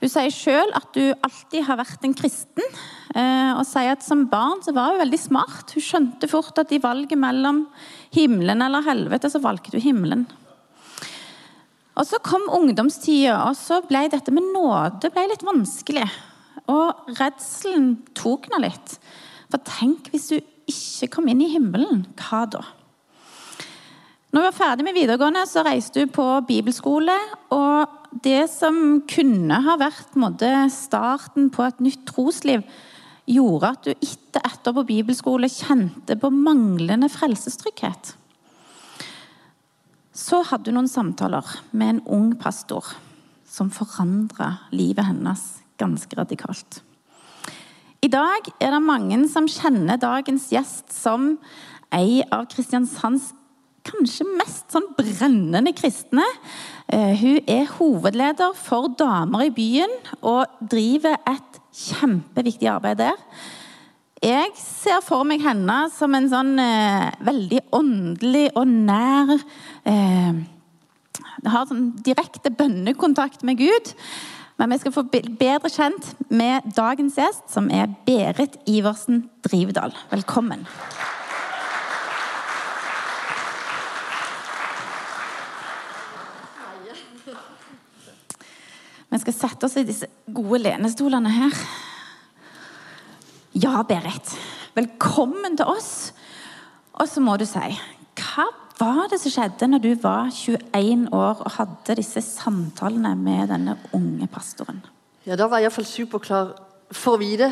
Hun sier sjøl at hun alltid har vært en kristen, eh, og sier at som barn så var hun veldig smart. Hun skjønte fort at i valget mellom himmelen eller helvete, så valgte hun himmelen. Og Så kom ungdomstida, og så ble dette med nåde litt vanskelig. Og redselen tok henne litt. For tenk hvis du ikke kom inn i himmelen, hva da? Når hun var ferdig med videregående, så reiste hun på bibelskole. Og det som kunne ha vært måte, starten på et nytt trosliv, gjorde at du etter etter på bibelskole kjente på manglende frelsestrygghet. Så hadde hun noen samtaler med en ung pastor som forandra livet hennes ganske radikalt. I dag er det mange som kjenner dagens gjest som ei av Kristiansands kanskje mest sånn brennende kristne. Eh, Hun er hovedleder for Damer i byen og driver et kjempeviktig arbeid der. Jeg ser for meg henne som en sånn eh, veldig åndelig og nær eh, Har sånn direkte bønnekontakt med Gud. Men vi skal få bedre kjent med dagens gjest, som er Berit Iversen Drivdal. Velkommen. Skal sette oss i disse gode lenestolene her. Ja, Berit. Velkommen til oss. Og så må du si, hva var det som skjedde når du var 21 år og hadde disse samtalene med denne unge pastoren? Ja, Da var jeg iallfall superklar for å vite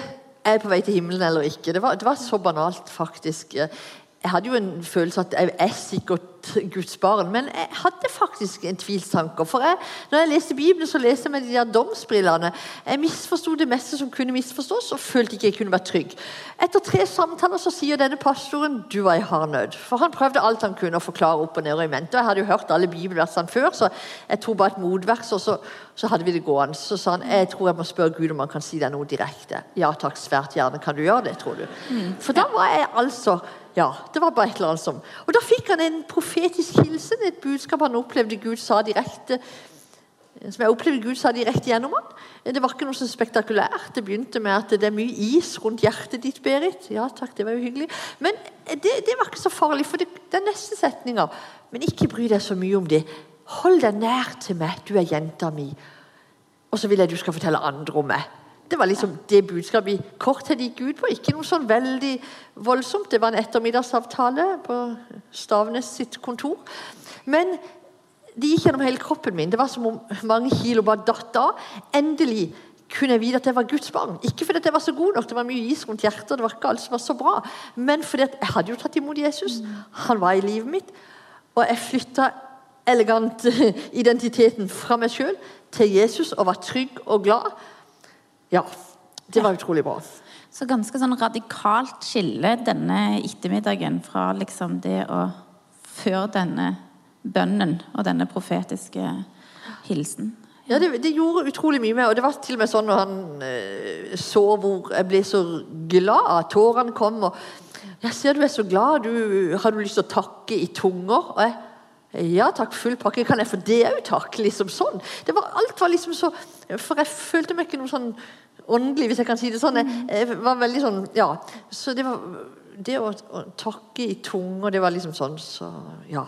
er jeg på vei til himmelen eller ikke. Det var, det var så banalt, faktisk. Jeg hadde jo en følelse at jeg er sikkert Guds barn, men jeg hadde faktisk en tvilstanker. For jeg, når jeg leste Bibelen, så leste jeg med de der domsbrillene. Jeg misforsto det meste som kunne misforstås, og følte ikke jeg kunne være trygg. Etter tre samtaler så sier denne pastoren du var i hard nød. For han prøvde alt han kunne å forklare opp og ned og i mente. Jeg hadde jo hørt alle bibelversene før, så jeg tror bare et motvers, og så, så hadde vi det gående. Så sa han jeg tror jeg må spørre Gud om han kan si deg noe direkte. Ja takk, svært gjerne kan du gjøre det, tror du. For da var jeg altså ja, det var bare et eller annet som Og da fikk han en profetisk hilsen, et budskap han opplevde Gud sa direkte som jeg opplevde Gud sa direkte gjennom han. Det var ikke noe så spektakulært. Det begynte med at det er mye is rundt hjertet ditt, Berit. Ja takk, det var jo hyggelig. Men det, det var ikke så farlig, for det, er neste setninga Men ikke bry deg så mye om det. Hold deg nær til meg, du er jenta mi. Og så vil jeg du skal fortelle andre om meg. Det var liksom det budskapet i korthet gikk ut på. Ikke noe sånn veldig voldsomt. Det var en ettermiddagsavtale på Stavnes sitt kontor. Men det gikk gjennom hele kroppen min. Det var som om mange kilo bare datt av. Endelig kunne jeg vite at jeg var Guds barn. Ikke fordi jeg var så god nok, det var mye is rundt hjertet, det var ikke alt som var så bra, men fordi at jeg hadde jo tatt imot Jesus. Han var i livet mitt. Og jeg flytta elegant identiteten fra meg sjøl til Jesus og var trygg og glad. Ja, det var utrolig bra. Så ganske sånn radikalt skille denne ettermiddagen fra liksom det å føre denne bønnen og denne profetiske hilsen. Ja, det, det gjorde utrolig mye med Og det var til og med sånn når han eh, så hvor jeg ble så glad. Tårene kom. og jeg ser du er så glad. Du, har du lyst til å takke i tunger? Og jeg, ja takk, full pakke. Kan jeg få det òg, takk? Liksom sånn. Det var, alt var liksom så For jeg følte meg ikke noe sånn åndelig, hvis jeg kan si det sånn. Jeg, jeg var veldig sånn Ja. Så det var det å, å takke i tunger, det var liksom sånn så ja.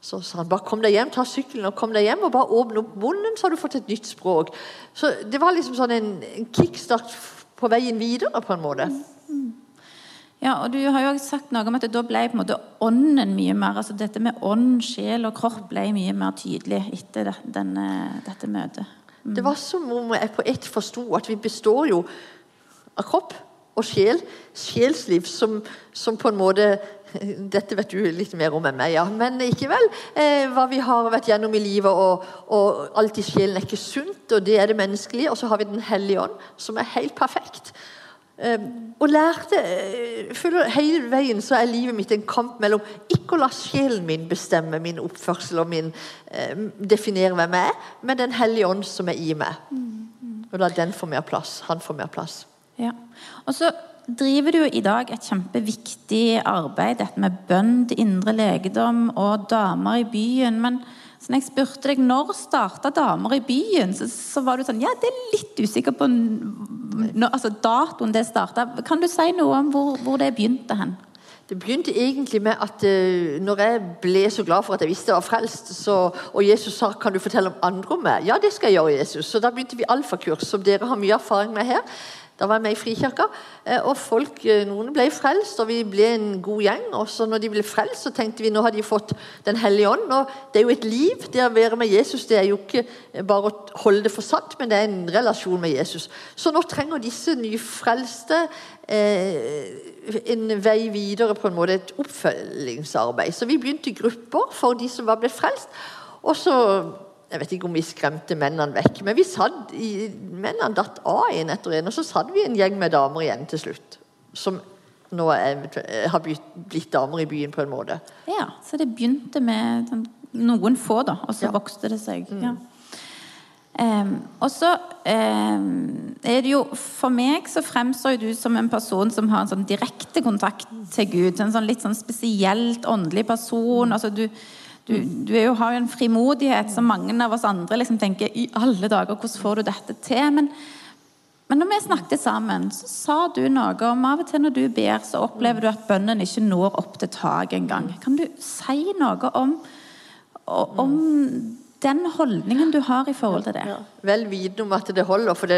Så sa han bare kom deg hjem, ta sykkelen og kom deg hjem, og bare åpne opp munnen, så har du fått et nytt språk. Så det var liksom sånn en, en kickstart på veien videre, på en måte. Ja, og Du har jo sagt noe om at da ble på en måte ånden mye mer altså Dette med ånd, sjel og kropp ble mye mer tydelig etter denne, dette møtet. Det var som om jeg på ett forsto at vi består jo av kropp og sjel. Sjelsliv som, som på en måte Dette vet du litt mer om enn meg, ja. Men likevel. Eh, hva vi har vært gjennom i livet, og, og alt i sjelen er ikke sunt, og det er det menneskelige. Og så har vi Den hellige ånd, som er helt perfekt. Eh, og lærte eh, føler Hele veien så er livet mitt en kamp mellom ikke å la sjelen min bestemme min oppførsel og min eh, definere hvem jeg er, men Den hellige ånd som er i meg. Og la den få mer plass. Han får mer plass. Ja. Og så driver du jo i dag et kjempeviktig arbeid, dette med bønn til indre legedom og damer i byen. Men så når jeg spurte deg når starta Damer i byen, så, så, var du sånn Ja, det er litt usikker på når, altså datoen det starta. Kan du si noe om hvor, hvor det begynte hen? Det begynte egentlig med at uh, når jeg ble så glad for at jeg visste jeg var frelst, så, og Jesus sa kan du fortelle om andre om meg, ja det skal jeg gjøre, Jesus. Så da begynte vi alfakurs, som dere har mye erfaring med her. Da var jeg med i Frikirka. Eh, og folk, eh, Noen ble frelst, og vi ble en god gjeng. Og så når de ble frelst, så tenkte vi nå har de fått Den hellige ånd. Og det er jo et liv. Det å være med Jesus det er jo ikke bare å holde det for sant, men det er en relasjon med Jesus. Så nå trenger disse nyfrelste eh, en vei videre, på en måte, et oppfølgingsarbeid. Så vi begynte i grupper for de som var blitt frelst. Og så jeg vet ikke om vi skremte mennene vekk, men vi satt i, mennene datt av en etter en. Og så satt vi en gjeng med damer igjen til slutt. Som nå har blitt damer i byen, på en måte. Ja, så det begynte med sånn noen få, da, og så ja. vokste det seg. Mm. Ja. Um, og så um, er det jo For meg så fremstår du som en person som har en sånn direkte kontakt til Gud. En sånn litt sånn spesielt åndelig person. altså du du, du jo, har jo en frimodighet som mange av oss andre liksom tenker i alle dager, hvordan får du dette til? Men, men når vi snakket sammen, så sa du noe om av og til når du ber, så opplever du at bønnen ikke når opp til taket engang. Kan du si noe om, om den holdningen du har i forhold til det? Ja, vel vitende om at det holder, for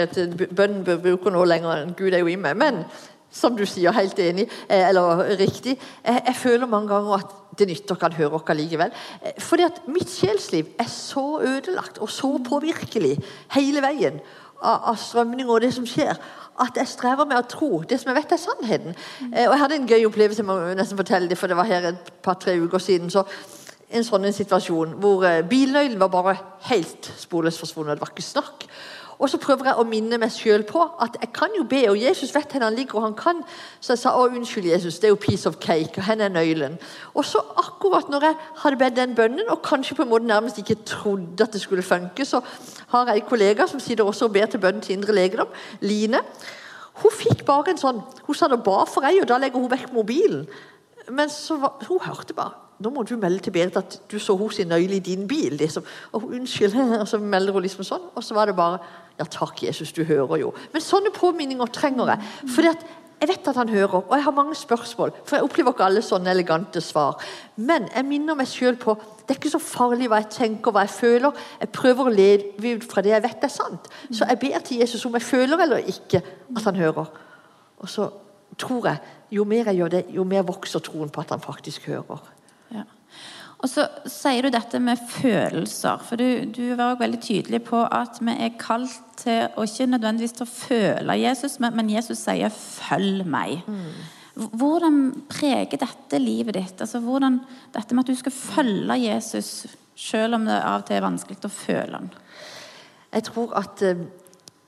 bønnen bruker noe lenger enn Gud er jo i meg. Men som du sier, helt enig, eh, eller riktig. Jeg, jeg føler mange ganger at det nytter å høre oss likevel. Eh, fordi at mitt sjelsliv er så ødelagt og så påvirkelig hele veien av, strømninger og det som skjer, at jeg strever med å tro det som jeg vet er sannheten. Eh, og Jeg hadde en gøy opplevelse, jeg må nesten fortelle det, for det var her et par-tre uker siden. så en sånn situasjon hvor bilnøkkelen var bare helt sporløst forsvunnet. Det var ikke snakk. Og så prøver jeg å minne meg sjøl på at jeg kan jo be, og Jesus vet hvor han ligger, og han kan. Så jeg sa å, unnskyld, Jesus, det er jo piece of cake, og hvor er nøkkelen? Og så akkurat når jeg hadde bedt den bønnen, og kanskje på en måte nærmest ikke trodde at det skulle funke, så har jeg en kollega som sitter også og ber til bønnen til indre legedom, Line. Hun fikk bare en sånn Hun satt og ba for ei, og da legger hun vekk mobilen. Men var, hun hørte bare nå må du melde til Berit at du så hos sin nøgle i din bil. Liksom. Og hun, unnskyld, og så melder hun liksom sånn. Og så var det bare Ja, takk, Jesus, du hører jo. Men sånne påminninger trenger jeg. For jeg vet at han hører, og jeg har mange spørsmål. For jeg opplever ikke alle sånne elegante svar. Men jeg minner meg sjøl på det er ikke så farlig hva jeg tenker, hva jeg føler. Jeg prøver å leve ut fra det jeg vet er sant. Så jeg ber til Jesus om jeg føler eller ikke at han hører. Og så tror jeg, jo mer jeg gjør det, jo mer vokser troen på at han faktisk hører. Og så sier du dette med følelser. For du, du var også veldig tydelig på at vi er kalt til å ikke nødvendigvis til å føle Jesus, men, men Jesus sier 'følg meg'. Mm. Hvordan preger dette livet ditt? Altså hvordan, Dette med at du skal følge Jesus selv om det av og til er vanskelig å føle han? Jeg tror at uh,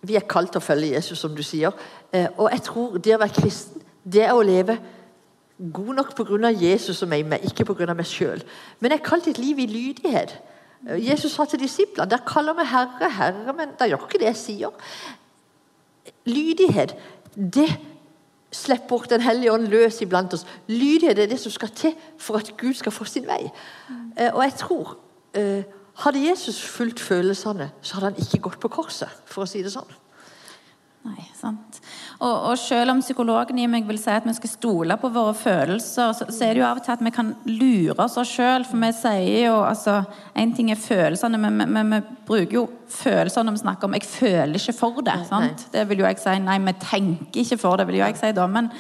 vi er kalt til å følge Jesus, som du sier. Uh, og jeg tror det å være kristen, det er å leve god nok pga. Jesus som er i meg, ikke pga. meg sjøl. Men jeg er kalt et liv i lydighet. Jesus sa til disiplene der kaller vi Herre, Herre, men det gjør ikke det jeg sier. Lydighet, det slipper Den hellige ånd løs iblant oss. Lydighet er det som skal til for at Gud skal få sin vei. Mm. Og jeg tror Hadde Jesus fulgt følelsene, så hadde han ikke gått på korset, for å si det sånn. Nei, sant. Og, og, selv om psykologen i meg vil si at vi skal stole på våre følelser, så, så er det jo av og til at vi kan lure oss sjøl. For vi sier jo altså En ting er følelsene, men, men, vi bruker jo følelser når vi snakker om 'jeg føler ikke for det'. sant? Det vil jo jeg si. Nei, vi tenker ikke for det, vil jo jeg si da. Men,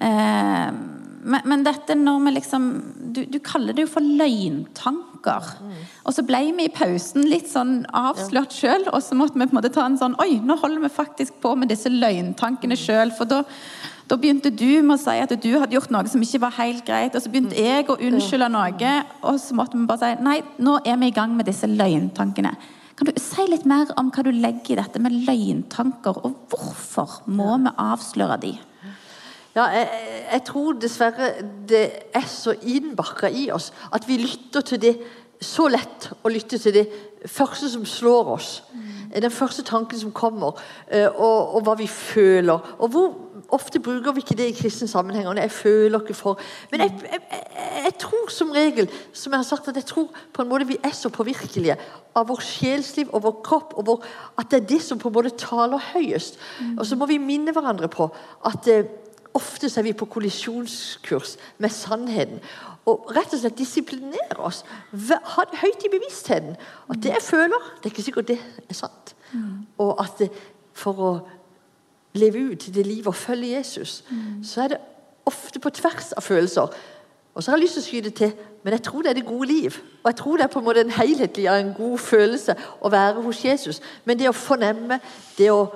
eh, men, men, dette når vi liksom du, du kaller det jo for løgntanker løgntanker. Og så ble vi i pausen litt sånn avslørt sjøl, og så måtte vi på en måte ta en sånn Oi, nå holder vi faktisk på med disse løgntankene sjøl. For da, da begynte du med å si at du hadde gjort noe som ikke var helt greit. Og så begynte jeg å unnskylde noe, og så måtte vi bare si nei, nå er vi i gang med disse løgntankene. Kan du si litt mer om hva du legger i dette med løgntanker, og hvorfor må vi avsløre de? Ja, jeg, jeg, tror dessverre det er så innbakka i oss at vi lytter til det så lett å lytte til det første som slår oss. Den første tanken som kommer, eh, og, og hva vi føler. Og hvor ofte bruker vi ikke det i kristne sammenhenger. Jeg føler ikke for Men jeg, jeg, jeg, tror som regel som jeg har sagt, at jeg tror på en måte vi er så påvirkelige av vår sjelsliv og vår kropp, og vår, at det er det som på en måte taler høyest. Og så må vi minne hverandre på at eh, Ofte er vi på kollisjonskurs med sannheten. Og rett og slett disiplinere oss. Ha det høyt i bevisstheten. At det jeg føler, det er ikke sikkert det er sant. Mm. Og at det, for å leve ut det livet og følge Jesus, mm. så er det ofte på tvers av følelser. Og så har jeg lyst til å skyte til, men jeg tror det er det gode liv. Og jeg tror det er på en måte en helhetlig en god følelse å være hos Jesus. Men det å fornemme, det å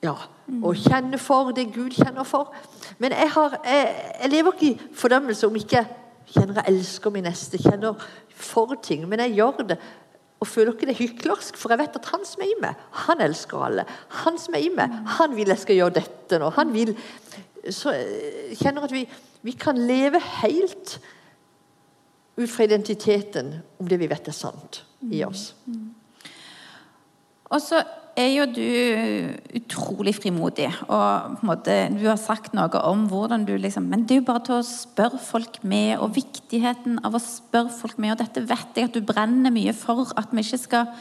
ja, og kjenne for det Gud kjenner for. Men jeg, har, jeg, jeg lever ikke i fordømmelse om ikke kjenner jeg elsker min neste, kjenner for ting. Men jeg gjør det og føler ikke det hyklersk, for jeg vet at han som er i meg, han elsker alle. Han som er i meg, han vil jeg skal gjøre dette nå. Han vil Så jeg kjenner at vi, vi kan leve helt ut fra identiteten om det vi vet er sant i oss. Og så er jo du utrolig frimodig. Og på en måte, du har sagt noe om hvordan du liksom Men det er jo bare til å spørre folk med, og viktigheten av å spørre folk med. Og dette vet jeg at du brenner mye for, at vi ikke skal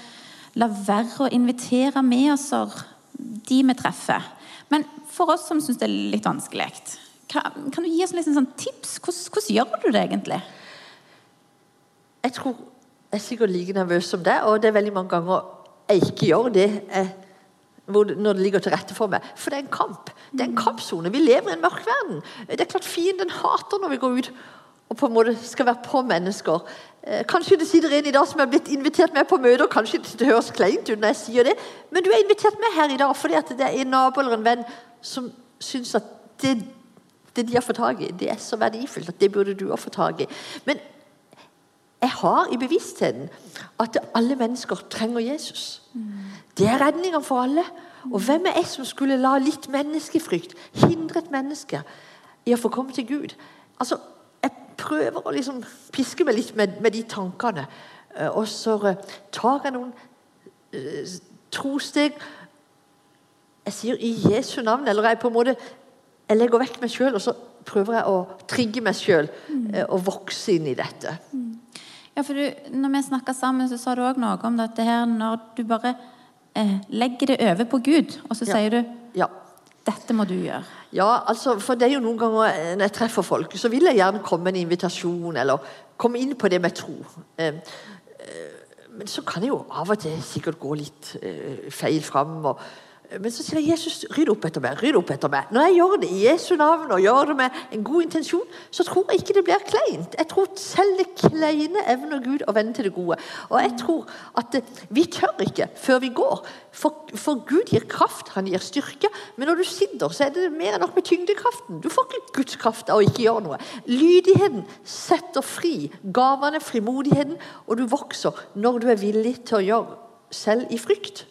la være å invitere med oss de vi treffer. Men for oss som syns det er litt vanskelig, kan, du gi oss litt sånn tips? Hvordan, hvordan gjør du det egentlig? Jeg tror jeg er sikkert like nervøs som deg, og det er veldig mange ganger jeg ikke gjør det jeg, når det ligger til rette for meg. For det er en kamp. Det er en kampsone. Vi lever i en mørk verden. Det er klart Fienden hater når vi går ut og på en måte skal være på mennesker. Eh, kanskje det sitter en i dag som er blitt invitert med på møter. Kanskje det høres kleint ut når jeg sier det, men du er invitert med her i dag fordi at det er en nabo eller en venn som syns at det, det de har fått tak i, det er så verdifullt at det burde du òg få tak i. Men jeg har i bevisstheten at alle mennesker trenger Jesus. Det er redninga for alle. Og hvem er jeg som skulle la litt menneskefrykt hindre et menneske i å få komme til Gud? Altså, Jeg prøver å liksom piske meg litt med, med de tankene. Eh, og så eh, tar jeg noen uh, trosteg. Jeg sier i Jesu navn, eller jeg på en måte jeg legger vekk meg sjøl, og så prøver jeg å trigge meg sjøl uh, og vokse inn i dette. Mm. Ja, for du, når vi snakka sammen, så sa du òg noe om dette her når du bare eh, legger det over på Gud, og så ja. sier du ja. dette må du gjøre. Ja, altså, for det er jo noen ganger eh, når jeg treffer folk, så vil jeg gjerne komme med en invitasjon, eller komme inn på det med tro. Eh, eh, men så kan det jo av og til sikkert gå litt eh, feil fram. og men så sier jeg Jesus, rydd opp etter meg. rydd opp etter meg. Når jeg gjør det i Jesu navn og gjør det med en god intensjon, så tror jeg ikke det blir kleint. Jeg tror selv det kleine evner Gud å vende til det gode. Og jeg tror at vi tør ikke før vi går. For, for, Gud gir kraft, han gir styrke. Men når du sitter, så er det mer enn nok med tyngdekraften. Du får ikke Guds kraft av å ikke gjøre noe. Lydigheten setter fri. Gavene, frimodigheten. Og du vokser når du er villig til å gjøre selv i frykt.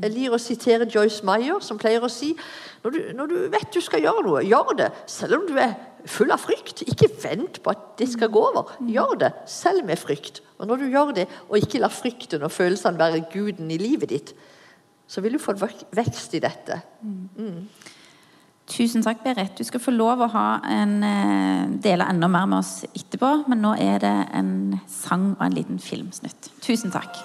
Jeg liker å sitere Joyce Meyer, som pleier å si når du, når du, vet du skal gjøre noe, gjør det. Selv om du er full av frykt. Ikke vent på at det skal gå over. Gjør det, selv med frykt. Og når du gjør det, og ikke lar frykten og følelsene være guden i livet ditt, så vil du få vekst i dette. Mm. Tusen takk, Berit. Du skal få lov å ha en, eh, dele enda mer med oss etterpå, men nå er det en sang og en liten filmsnutt. Tusen takk.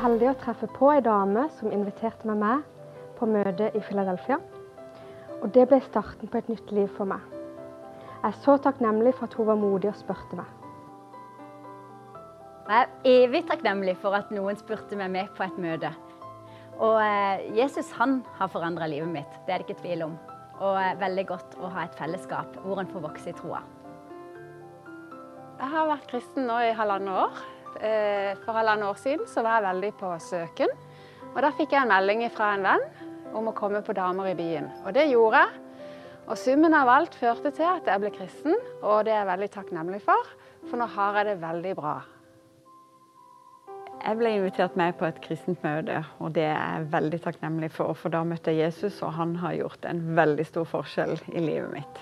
Var heldig å treffe på ei dame som inviterte meg med på møte i Philadelphia. Og det ble starten på et nytt liv for meg. Jeg er så takknemlig for at hun var modig og spurte meg. Jeg er evig takknemlig for at noen spurte meg med på et møte. Og eh, Jesus han har forandra livet mitt, det er det ikke tvil om. Og eh, veldig godt å ha et fellesskap hvor en får vokse i troa. Jeg har vært kristen nå i halvannet år. Eh, For halvannet år siden så var jeg veldig på søken. Og da fikk jeg en melding fra en venn om å komme på Damer i byen. Og det gjorde jeg. Og summen av alt førte til at jeg ble kristen, og det er jeg veldig takknemlig for. For nå har jeg det veldig bra. Jeg ble invitert med på et kristent møte, og det er jeg veldig takknemlig for. For da møtte jeg Jesus, og han har gjort en veldig stor forskjell i livet mitt.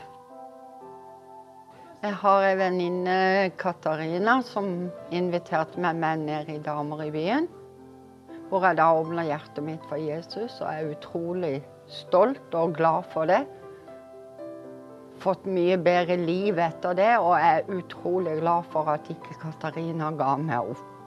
Jeg har en venninne, Katarina, som inviterte meg med ned i Damer i byen. Hvor jeg da åpna hjertet mitt for Jesus, og er utrolig stolt og glad for det. Fått mye bedre liv etter det, og er utrolig glad for at ikke Katarina ga meg opp.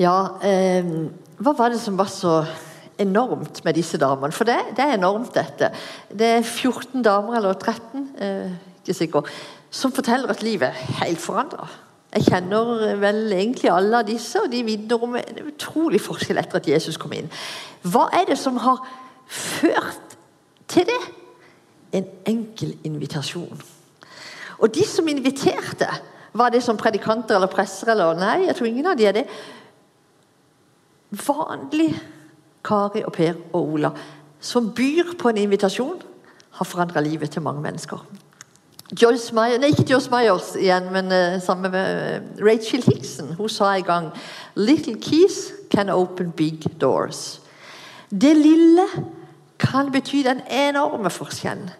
Ja, eh, hva var det som var så enormt med disse damene? For det, det er enormt, dette. Det er 14 damer, eller 13, eh, ikke sikker, som forteller at livet er helt forandra. Jeg kjenner vel egentlig alle av disse, og de vitner om en utrolig forskjell etter at Jesus kom inn. Hva er det som har ført til det? En enkel invitasjon. Og de som inviterte, var det som predikanter eller presser eller Nei, jeg tror ingen av de er det. Vanlig Kari og Per og Ola, som byr på en invitasjon, har forandra livet til mange mennesker. Joyce Meyer, nei, ikke Joyce Myers igjen, men uh, sammen med uh, Rachel Hickson. Hun sa en gang 'Little keys can open big doors'. Det lille kan bety den enorme forskjellen.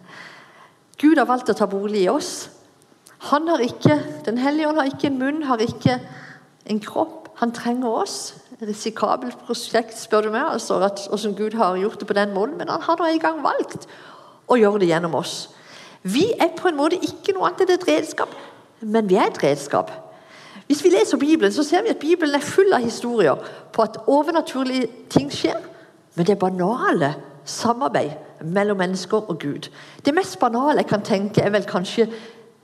Gud har valgt å ta bolig i oss. Han har ikke, Den hellige ånd har ikke en munn, har ikke en kropp. Han trenger oss. Risikabelt prosjekt, spør du meg, altså, at, hvordan Gud har gjort det på den måten, men han har nå en gang valgt å gjøre det gjennom oss. Vi er på en måte ikke noe annet enn et redskap, men vi er et redskap. Hvis vi leser Bibelen, så ser vi at Bibelen er full av historier på at overnaturlige ting skjer, men det er banale samarbeid mellom mennesker og Gud. Det mest banale jeg kan tenke, er vel kanskje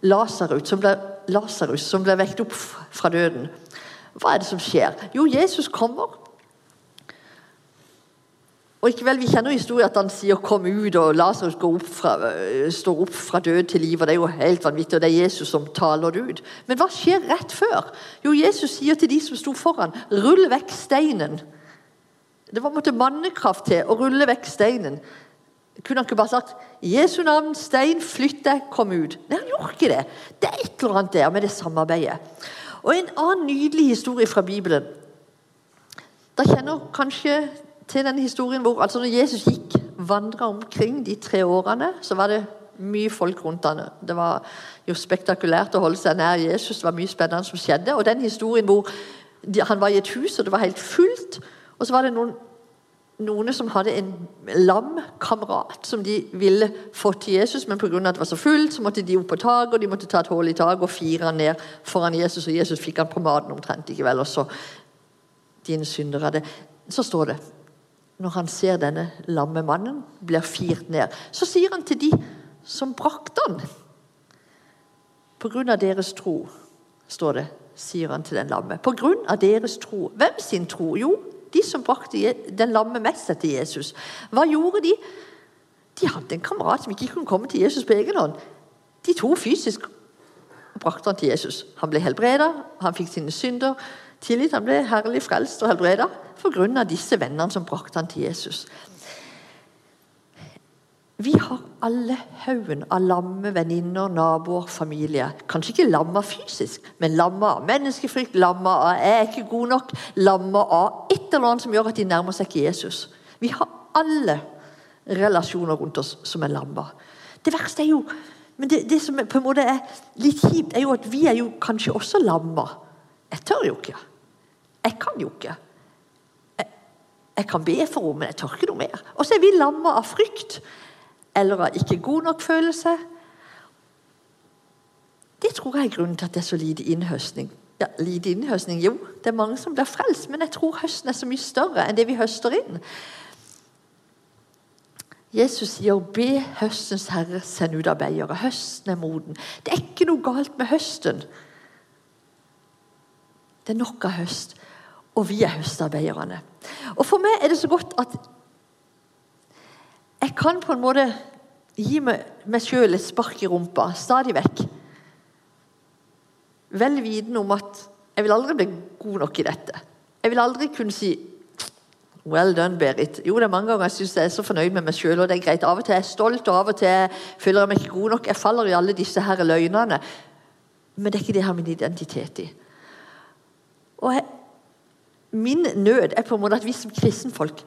Lasarus som ble, Lazarus, som ble vekt opp fra døden. Hva er det som skjer? Jo, Jesus kommer. Og ikke vel, Vi kjenner historien at han sier 'kom ut', og Lasarus står opp fra død til liv. og Det er jo helt vanvittig, og det er Jesus som taler det ut. Men hva skjer rett før? Jo, Jesus sier til de som sto foran, 'rull vekk steinen'. Det var måtte mannekraft til å rulle vekk steinen. Kunne han ikke bare sagt Jesu navn, stein, flytt deg, kom ut'? Nei, han gjorde ikke det. Det er et eller annet der med det samarbeidet. Og En annen nydelig historie fra Bibelen. Da kjenner kanskje til den historien hvor altså når Jesus gikk vandra omkring de tre årene, så var det mye folk rundt han. Det var jo spektakulært å holde seg nær Jesus. Det var mye spennende som skjedde. Og den historien hvor han var i et hus, og det var helt fullt, og så var det noen, noen som hadde en lam kamerat som de ville fått til Jesus, men pga. at det var så fullt, så måtte de opp på taket, og de måtte ta et hull i taket og fire han ned foran Jesus, og Jesus fikk han på maten omtrent ikke vel, og så dine syndere. Det, så står det når han ser denne lamme mannen blir firt ned, så sier han til de som brakte han På grunn av deres tro, står det, sier han til den lamme. På grunn av deres tro. Hvem sin tro? Jo, de som brakte den lamme med til Jesus. Hva gjorde de? De hadde en kamerat som ikke kunne komme til Jesus på egen hånd. De to fysisk brakte han til Jesus. Han ble helbreda, han fikk sine synder tilgitt. Han ble herlig frelst og helbreda pga. disse vennene som brakte han til Jesus. Vi har alle haugen av lamme venninner, naboer, familie. Kanskje ikke lamma fysisk, men lamma av menneskefrykt, lamma av 'jeg er ikke god nok', lamma av et eller annet som gjør at de nærmer seg ikke Jesus. Vi har alle relasjoner rundt oss som er lamma. Det verste er jo men det, det som på en måte er litt kjipt, er jo at vi er jo kanskje også lamma. Jeg tør jo ikke. Jeg kan jo ikke. Jeg, kan be for henne, men jeg tør ikke noe mer. Og så er vi lamma av frykt eller av ikke god nok følelse. Det tror jeg er grunnen til at det er så lite innhøstning ja, lite innhøstning. Jo, det er mange som blir frelst, men jeg tror høsten er så mye større enn det vi høster inn. Jesus sier 'be høstens herre sende ut arbeidere'. Høsten er moden. Det er ikke noe galt med høsten. Det er nok av høst, og vi er høstarbeiderne. Og For meg er det så godt at kan på en måte gi meg, sjøl et spark i rumpa stadig vekk. Vel vitende om at jeg vil aldri bli god nok i dette. Jeg vil aldri kunne si Well done, Berit. Jo, det er mange ganger jeg synes jeg er så fornøyd med meg sjøl, og det er greit. Av og til er jeg stolt, og av og til føler jeg meg ikke god nok. Jeg faller i alle disse her løgnene. Men det er ikke det jeg har min identitet i. Og jeg, Min nød er på en måte at vi som kristenfolk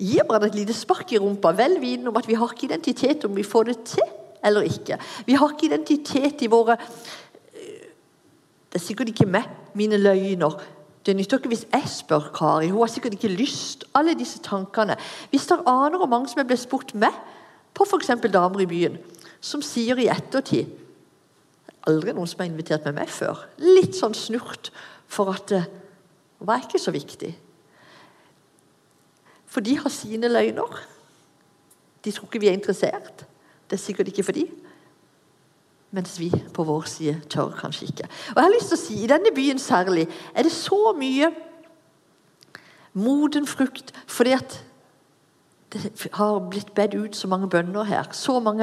gir hverandre et lite spark i rumpa, vel vitende om at vi har ikke identitet om vi får det til eller ikke. Vi har ikke identitet i våre Det er sikkert ikke meg, mine løgner. Det nytter ikke hvis jeg spør Kari. Hun har sikkert ikke lyst. Alle disse tankene. Hvis dere aner hvor mange som er blitt spurt meg, på f.eks. damer i byen, som sier i ettertid Aldri noen som har invitert meg med før. Litt sånn snurt for at det var ikke så viktig. For de har sine løgner. De tror ikke vi er interessert. Det er sikkert ikke for de. Mens vi på vår side tør kanskje ikke. Og jeg har lyst til å si, I denne byen særlig er det så mye moden frukt fordi at det har blitt bedt ut så mange bønner her. Så mange